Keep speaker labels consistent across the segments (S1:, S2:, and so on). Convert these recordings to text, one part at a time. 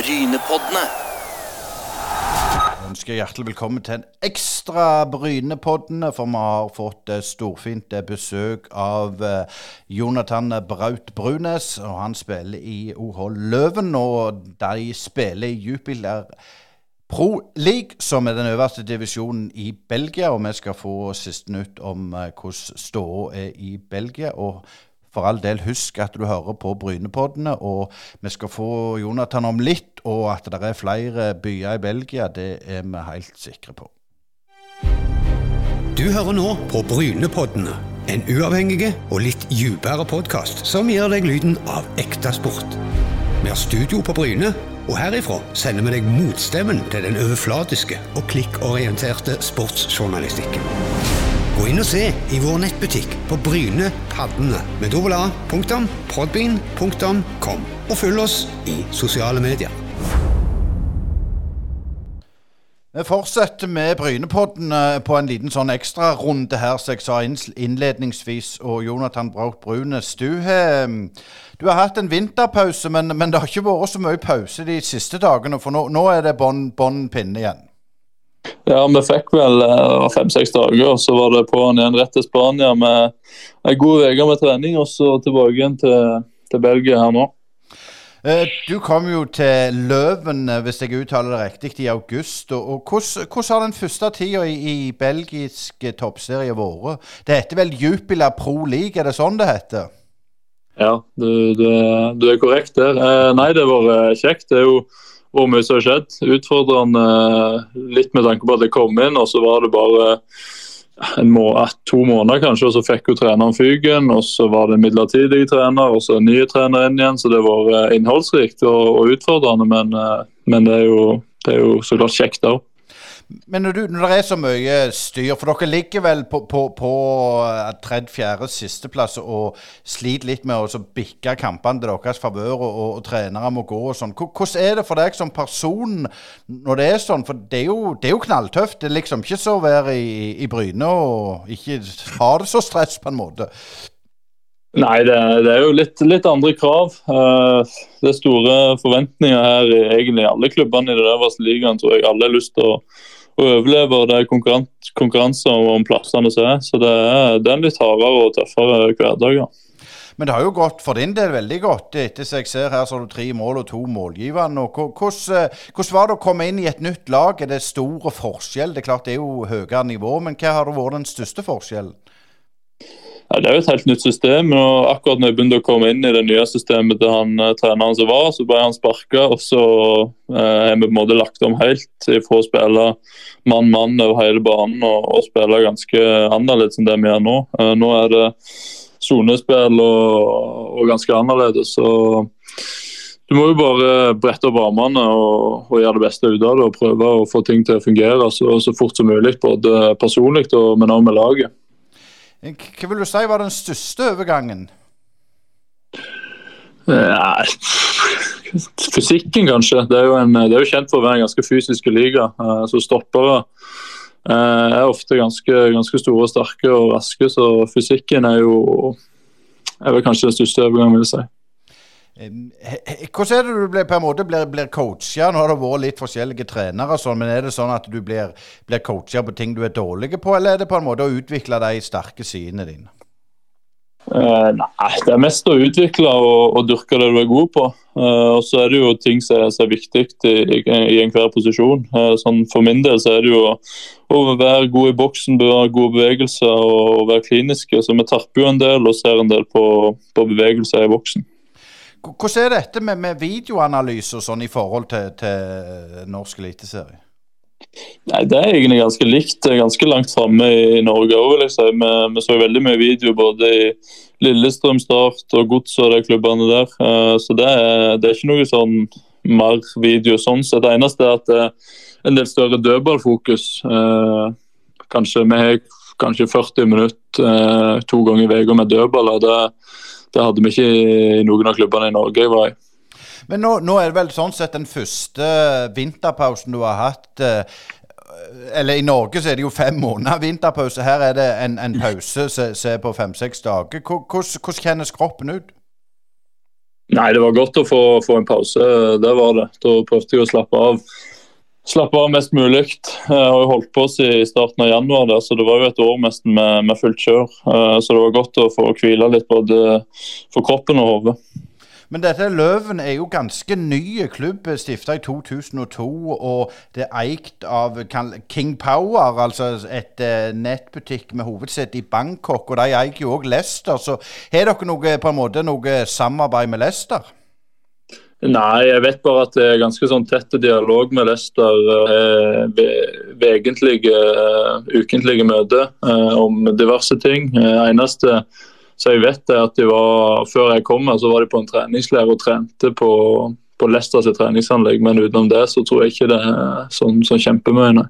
S1: Brynepoddene.
S2: Jeg ønsker hjertelig velkommen til en ekstra Brynepoddene, for vi har fått eh, storfint eh, besøk av eh, Jonathan Braut Brunes. og Han spiller i OH Løven, og de spiller i Jupiler Pro League, som er den øverste divisjonen i Belgia. Og vi skal få siste nytt om hvordan ståa er i Belgia. og for all del, husk at du hører på Brynepoddene, og vi skal få Jonathan om litt, og at det er flere byer i Belgia, det er vi helt sikre på.
S3: Du hører nå på Brynepoddene, en uavhengig og litt dypere podkast som gir deg lyden av ekte sport. Vi har studio på Bryne, og herifra sender vi deg motstemmen til den overflatiske og klikkorienterte sportsjournalistikken. Gå inn og se i vår nettbutikk på Bryne Paddene med dobbel A, og følg oss i sosiale medier.
S2: Vi fortsetter med Brynepodden på en liten sånn ekstrarunde her, som jeg sa innledningsvis. Og Jonathan Braut Brunes, du har, du har hatt en vinterpause, men, men det har ikke vært så mye pause de siste dagene, for nå, nå er det bånn pinne igjen.
S4: Ja, vi fikk vel eh, fem-seks dager, og så var det på'n igjen rett til Spania med ei god uke med trening, og så tilbake igjen til, til Belgia her nå.
S2: Eh, Du kom jo til Løven, eh, hvis jeg uttaler det riktig, i august. og, hvordan, hvordan har den første tida i, i belgisk toppserie vært? Det heter vel Jupiler Pro League, er det sånn det heter?
S4: Ja, du, du, du er korrekt der. Nei, det har vært kjekt. Det er jo hvor mye som har skjedd. Utfordrende eh, litt med tanke på at jeg kom inn, og så var det bare må, eh, to måneder kanskje, og så fikk jo treneren fyken. Og så var det en midlertidig trener, og så en ny trener inn igjen. Så det var vært innholdsrikt og, og utfordrende, men, eh, men det, er jo, det er jo så klart kjekt òg.
S2: Men når, du, når det er så mye styr, for dere ligger vel på, på, på eh, tredje-fjerde sisteplass og sliter litt med å bikke kampene til deres favør, og, og, og trenere må gå og sånn. Hvordan er det for deg som person når det er sånn? For det er jo, det er jo knalltøft. Det er liksom ikke så å være i, i Bryne og ikke ha det så stress, på en måte.
S4: Nei, det, det er jo litt, litt andre krav. Eh, det er store forventninger her i alle klubbene i det øverste ligaen. tror jeg alle har lyst til å, og det er konkurran konkurranse om, plassene som er. Så det er, en litt hardere og tøffere hverdag. Ja.
S2: Men det har jo gått for din del veldig godt. Etter som jeg ser her, så har du tre mål og to målgivende. Hvordan eh, hvordan var det å komme inn i et nytt lag? Er det store forskjell? Det er klart det er jo høyere nivå, men hva har vært den største forskjellen?
S4: Ja, det er jo et helt nytt system. og Akkurat når jeg begynte å komme inn i det nye systemet til han eh, treneren som var, så ble han sparka. Og så eh, vi på en måte lagt om helt fra å spille mann-mann over hele banen og, og spille ganske annerledes enn det vi gjør nå. Eh, nå er det sonespill og, og ganske annerledes. så du må jo bare brette opp armene og, og gjøre det beste ut av det og prøve å få ting til å fungere så, så fort som mulig, både personlig og men også med laget.
S2: Eh, Hva vil du si var den største overgangen?
S4: Ja, Fysikken, kanskje. Det er, jo en, det er jo kjent for å være en ganske fysisk liga. Eh, Så stoppere eh, er ofte ganske, ganske store, sterke og raske, så fysikken er jo er vel kanskje den største overgangen, vil jeg si.
S2: Hvordan er det du blir, på en måte blir, blir coacha? Nå har det vært litt forskjellige trenere, sånn, men er det sånn at du blir, blir coacha på ting du er dårlig på, eller er det på en måte å utvikle de sterke sidene dine?
S4: Eh, nei, det er mest å utvikle og, og dyrke det du er god på. Eh, og så er det jo ting som er, er viktig i, i, i enhver posisjon. Eh, sånn for min del så er det jo å, være god i boksen, bevare gode bevegelser og, og være kliniske. Så vi terper jo en del og ser en del på, på bevegelser i boksen.
S2: Hvordan er dette med, med videoanalyse og sånn i forhold til, til norsk eliteserie?
S4: Nei, Det er egentlig ganske likt. Ganske langt framme i Norge òg, Liksom. Vi, vi så veldig mye video både i Lillestrøm, Start og Gods og de klubbene der. Eh, Så det er, det er ikke noe sånn mer video sånn sett. Det eneste er at det er en del større dødballfokus. Eh, Kanskje vi har kanskje 40 minutter eh, to ganger i uka med dødballer. Det, det hadde vi ikke i noen av klubbene i Norge jeg var i.
S2: Men nå, nå er det vel sånn sett den første vinterpausen du har hatt eh, Eller i Norge så er det jo fem måneder vinterpause. Her er det en, en pause som er på fem-seks dager. Hvordan kjennes kroppen ut?
S4: Nei, det var godt å få, få, en pause. Det var det. Da prøvde jeg å slappe av. Slappe av mest mulig. Jeg har jo holdt på siden starten av januar, der, så det var jo et år nesten med, med fullt kjør. Eh, så det var godt å få hvile litt både for kroppen og hodet.
S2: Men dette Løven er jo ganske ny klubb, stifta i 2002. Og det er eikt av King Power, altså et uh, nettbutikk med hovedsete i Bangkok. Og de eier jo òg Leicester. Så har dere noe, på en måte noe samarbeid med Leicester?
S4: Nei, jeg vet bare at det er ganske sånn tett dialog med Leicester eh, ved egentlige uh, ukentlige møter eh, om diverse ting. Eh, eneste så jeg vet er at de var, Før jeg kom her, så var de på en treningsleir og trente på, på sitt treningsanlegg. Men utenom det så tror jeg ikke det er sånn, sånn kjempemye, nei.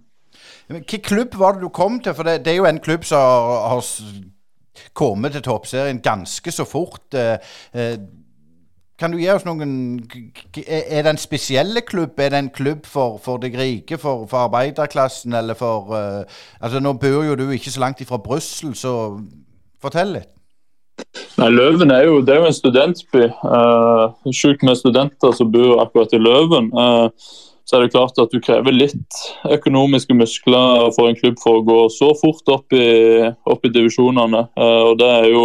S2: Hvilken klubb var det du kom til? For det, det er jo en klubb som har, har kommet til toppserien ganske så fort. Eh, eh, kan du gi oss noen Er det en spesielle klubb? Er det en klubb for, for deg rike, for, for, arbeiderklassen, eller for uh, Altså, nå bor jo du ikke så langt ifra Brussel, så fortell litt.
S4: Nei, Løven er jo, det er jo en studentby. Uh, Sjukt med studenter som bor akkurat i Løven. Uh, så er det klart at du krever litt økonomiske muskler for en klubb for å gå så fort opp i, opp i divisjonene. Uh, og det er jo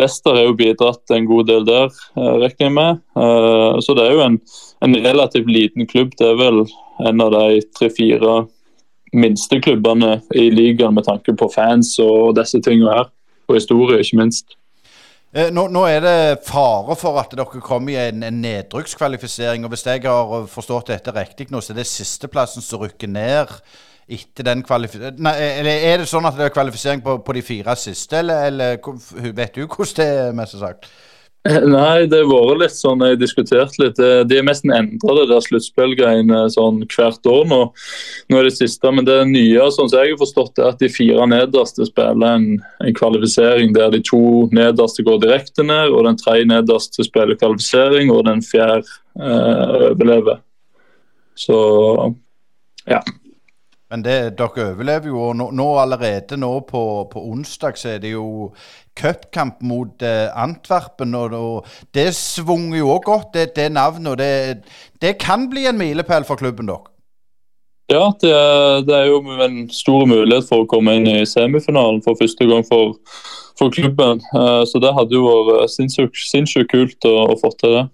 S4: Leicester har jo bidratt en god del der, uh, regner jeg med. Uh, så det er jo en, en, relativt liten klubb. Det er vel en av de tre-fire minste klubbene i ligaen med tanke på fans og disse tingene her. Og historie, ikke minst.
S2: Eh, nå, nå, er det fare for at dere kommer i en, en nedrykkskvalifisering. og Hvis jeg har forstått dette riktig nå, så er det sisteplassen som rykker ned etter den kvalifiseringen Eller er det sånn at det er kvalifisering på, på de fire siste, eller, eller vet du hvordan det er, mest sagt?
S4: Nei, det har vært litt sånn, jeg har diskutert litt. De er nesten endra det der sluttspillgreiene sånn hvert år nå. Nå er det siste, men det nye sånn som jeg har forstått er at de fire nederste spiller en, en, kvalifisering der de to nederste går direkte ned, og den tredje nederste spiller kvalifisering, og den fjerde eh, overlever. Så ja.
S2: Men det, dere overlever jo. og nå, nå Allerede nå på, på, onsdag så er det jo cupkamp mot eh, Antwerpen. Og, og, det svunger jo òg godt, det, det navnet. og det, det, kan bli en milepæl for klubben deres?
S4: Ja, det er, det er, jo en stor mulighet for å komme inn i semifinalen for første gang for, for klubben. Uh, så det hadde jo vært sinnssykt kult å, å få til det.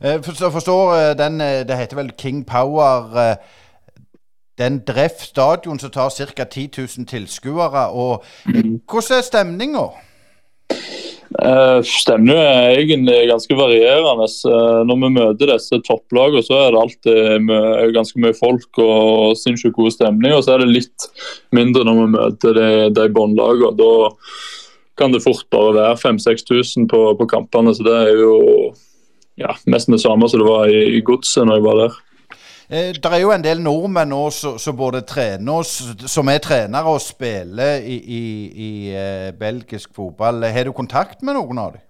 S2: Jeg forstår, forstår den, Det heter vel King Power. Den Dreff stadion som tar ca. 10 000 tilskuere. Og hvordan er stemninga?
S4: Uh, Stemningen er egentlig ganske varierende. Uh, når vi møter disse topplagene, så er det alltid ganske mye folk og sinnssykt god stemning. Og så er det litt mindre når vi møter de, de båndlagene. Da kan det fort bare være 5000-6000 på, på, kampene. Så det er jo ja, nesten det samme som det var i, i Godset når jeg var der.
S2: Eh, det er jo en del nordmenn nå som både trener som er trenere og spiller i, i, i uh, belgisk fotball. Har du kontakt med noen av dem?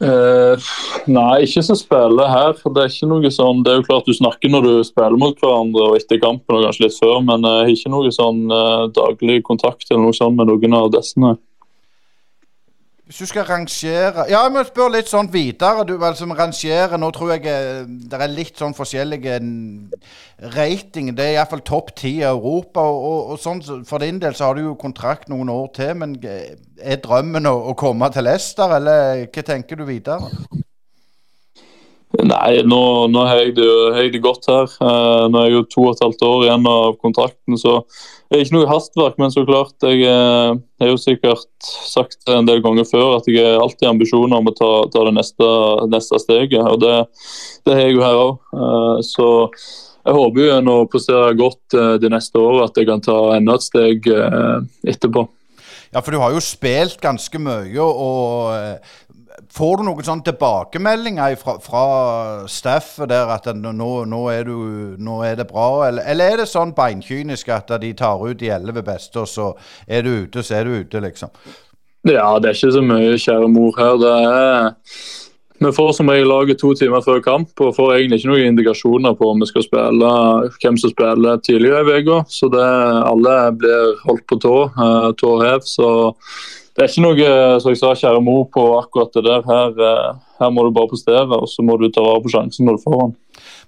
S4: Eh, nei, ikke som spiller her. Det er ikke noe sånn, det er jo klart du snakker når du spiller mot hverandre og etter kampen og kanskje litt før, men eh, ikke noe sånn eh, daglig kontakt eller noe sånt med noen av disse.
S2: Hvis du skal rangere Ja, jeg må spørre litt sånn videre. Du altså, rangerer Nå tror jeg eh, det er litt sånn forskjellige rating. Det er iallfall topp ti i Europa. Og, og, og, sånn, For din del så har du jo kontrakt noen år til, men eh, er drømmen å, å komme til Leicester, eller hva tenker du videre?
S4: Nei, nå, nå har, jeg jeg det, godt her. Uh, nå er jeg jo to og et halvt år igjen av kontrakten, så det er ikke noe hastverk. Men så klart, jeg uh, har jo sikkert sagt en del ganger før at jeg har alltid ambisjoner om å ta, ta det neste, neste, steget. Og det, det har jeg jo her òg. Eh, så jeg håper jo å presterer godt de neste årene, at jeg kan ta enda et steg etterpå.
S2: Ja, for du har jo spilt ganske mye, og Får du noen sånne tilbakemeldinger fra, fra staffet der at nå, nå, er du, nå, er det bra, eller, eller, er det sånn beinkynisk at de tar ut de elleve beste, og så er du ute, så er du ute, liksom?
S4: Ja, det er ikke så mye kjære mor her. Det er vi får som regel laget to timer før kamp og får egentlig ikke noen indikasjoner på om vi skal spille, hvem som spiller tidligere i uka. Så det, alle blir holdt på tå, uh, tå hev. Så det er ikke noe som jeg sa, kjære mor, på akkurat det der. Her, eh, her må du bare prestere, og så må du ta vare på sjansen når du får den.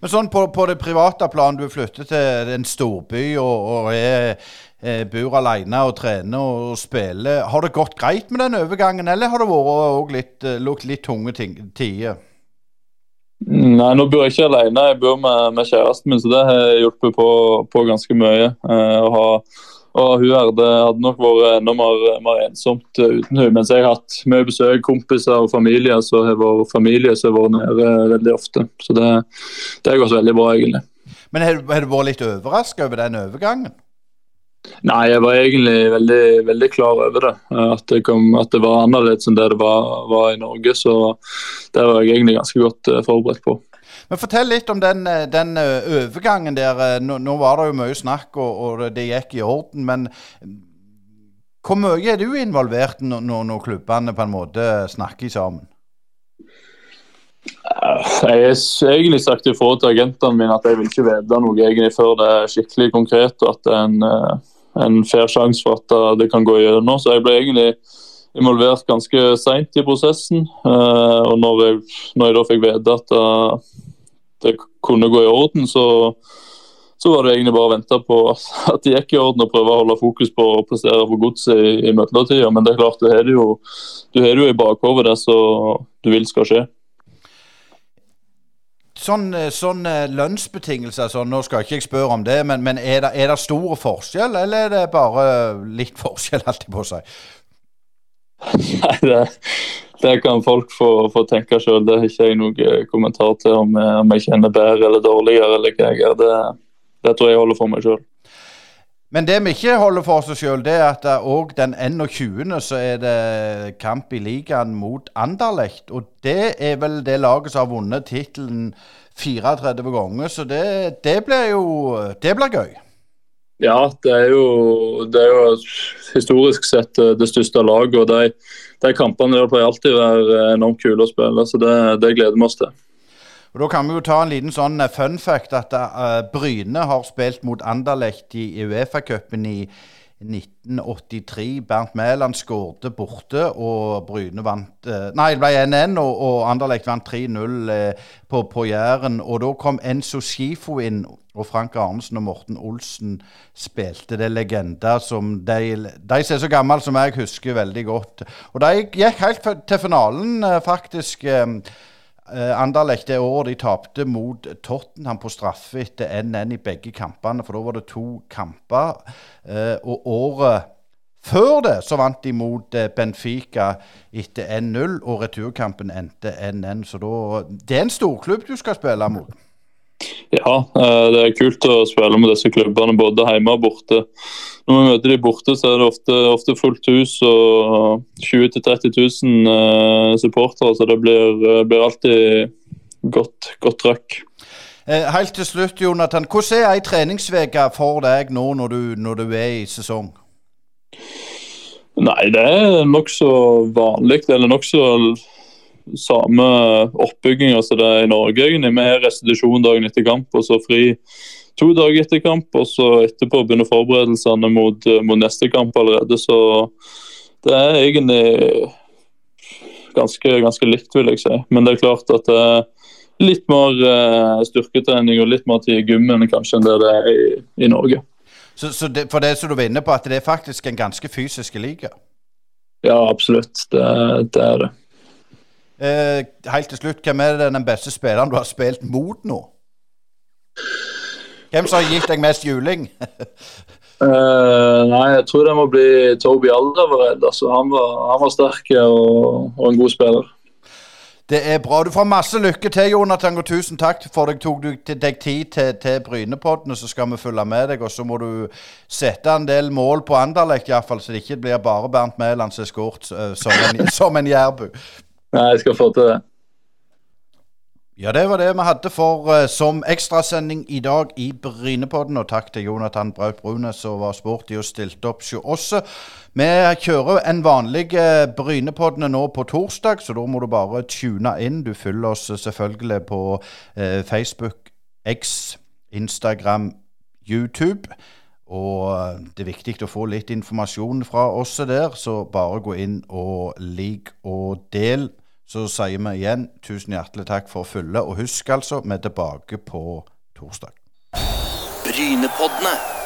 S2: Men sånn på, på det private plan, du flytter til en storby og, og er, er, bor alene og trener og spiller. Har det gått greit med den overgangen, eller har det vært litt, litt, litt tunge tider?
S4: Nei, nå bor jeg ikke alene, jeg bor med, med kjæresten min, så det har hjulpet på, på ganske mye. Eh, å ha og hun hadde, hadde nok vært enda mer, mer, ensomt uten hun. Mens jeg har hatt mye besøk, kompiser og familie, så har vår familie så har vært nede veldig ofte. Så det, det har gått veldig bra, egentlig.
S2: Men har du vært litt overraska over den overgangen?
S4: Nei, jeg var egentlig veldig, veldig klar over det. At det, kom, at det var annerledes enn det det var, var, i Norge. Så det var jeg egentlig ganske godt eh, forberedt på.
S2: Men Fortell litt om den, eh, den eh, overgangen der. Nå, nå, var det jo mye snakk, og, og, det gikk i orden. Men hvor mye er du involvert når, når klubbene på en måte snakker sammen?
S4: Jeg har egentlig sagt ifra til agentene mine at jeg vil ikke vite noe egentlig før det er skikkelig konkret og at det er en, en fair sjanse for at det kan gå gjennom. Så jeg ble egentlig involvert ganske seint i prosessen. Og når jeg, når jeg da fikk vite at det kunne gå i orden, så, så var det egentlig bare å vente på at det gikk i orden og prøve å holde fokus på å prestere for godset i, i mellomtida. Men det er klart, du har det jo i bakhodet, det som du vil skal skje.
S2: Sånn, sånn lønnsbetingelser sånn, Nå skal ikke jeg spørre om det, men, men er, det, er det store forskjell, eller er det bare litt forskjell, alltid på seg?
S4: Nei, det, det kan folk få, få tenke sjøl. Det har ikke jeg noen eh, kommentar til om, jeg, om jeg kjenner bedre eller dårligere. eller hva jeg gjør. Det, det tror jeg holder for meg sjøl.
S2: Men det vi ikke holder for oss sjøl, det er at òg den 21. så er det kamp i ligaen mot Anderlecht. Og det er vel det laget som har vunnet tittelen 34 ganger, så det, det blir jo Det blir gøy.
S4: Ja, det er, jo, det er jo historisk sett eh, det største laget. og de, de kampene der pleier alltid å være enormt kule å spille, så det, det, gleder vi oss til.
S2: Og Da kan vi jo ta en liten sånn eh, fun fact at uh, Bryne har spilt mot Anderlecht i Uefa-cupen i 1983. Bernt Mæland skårte borte, og Bryne vant uh, Nei, det ble 1-1, og, og Anderlecht vant 3-0 uh, på, på Jæren. Og da kom Enzo Schifo inn, og Frank Arnesen og Morten Olsen spilte det legender som de, de som er så gamle som jeg, husker veldig godt. Og de gikk helt til finalen, faktisk. Uh, Anderlecht det året de tapte mot Tottenham på straffe etter 1-1 i begge kampene, for da var det to kamper. Uh, og året før det så vant de mot uh, Benfica etter 1-0, og returkampen endte 1-1. Så da, det er en storklubb du skal spille mot.
S4: Ja, det er kult å spille med disse klubbene både hjemme og borte. Når vi møter de borte, så er det ofte, ofte fullt hus og 20 000-30 000 supportere. Så det blir, eh, blir alltid godt, godt trøkk.
S2: Eh, helt til slutt, Jonathan. Hvordan er ei treningsuke for deg nå når du, når du er i sesong?
S4: Nei, det er nokså vanlig. Eller nokså samme oppbygginga som det er i Norge. egentlig. Vi har restitusjon dagen etter kamp og så fri to dager etter kamp, og så etterpå begynner forberedelsene mot, eh, mot, neste kamp allerede. Så det er egentlig ganske, ganske likt, vil jeg si. Men det er klart at det er litt mer uh, styrketrening og litt mer tid i gymmen kanskje enn det det er i, i Norge.
S2: Så, så det, for det som du var inne på, at det er faktisk en ganske fysisk liga?
S4: Ja, absolutt. Det, det er det.
S2: Eh, helt til slutt, hvem er den beste spilleren du har spilt mot nå? Hvem som har gitt deg mest juling?
S4: uh, nei, jeg tror det må bli Toby Alderweireld. Altså, han, var, han var sterk og, og, en god spiller.
S2: Det er bra. Du får masse lykke til, Jonathan, og tusen takk for at du tok deg tid til, til Brynepodden. Så skal vi følge med deg, og så må du sette en del mål på Anderlecht, iallfall, så det ikke blir bare Bernt Mæland som er skåret uh, som en, som en jærbu.
S4: Nei, jeg skal få til det.
S2: Ja, det var det vi hadde for uh, som ekstrasending i dag i Brynepodden. Og takk til Jonathan Braut Brune som var sporty og stilte opp hos oss. Vi kjører en vanlig uh, Brynepodden nå på torsdag, så da må du bare tune inn. Du følger oss selvfølgelig på uh, Facebook, X, Instagram, YouTube. Og det er viktig å få litt informasjon fra oss der, så bare gå inn og lik og del så sier vi igjen tusen hjertelig takk for følget. Og husk altså, vi er tilbake på torsdag.
S1: Brynepoddene.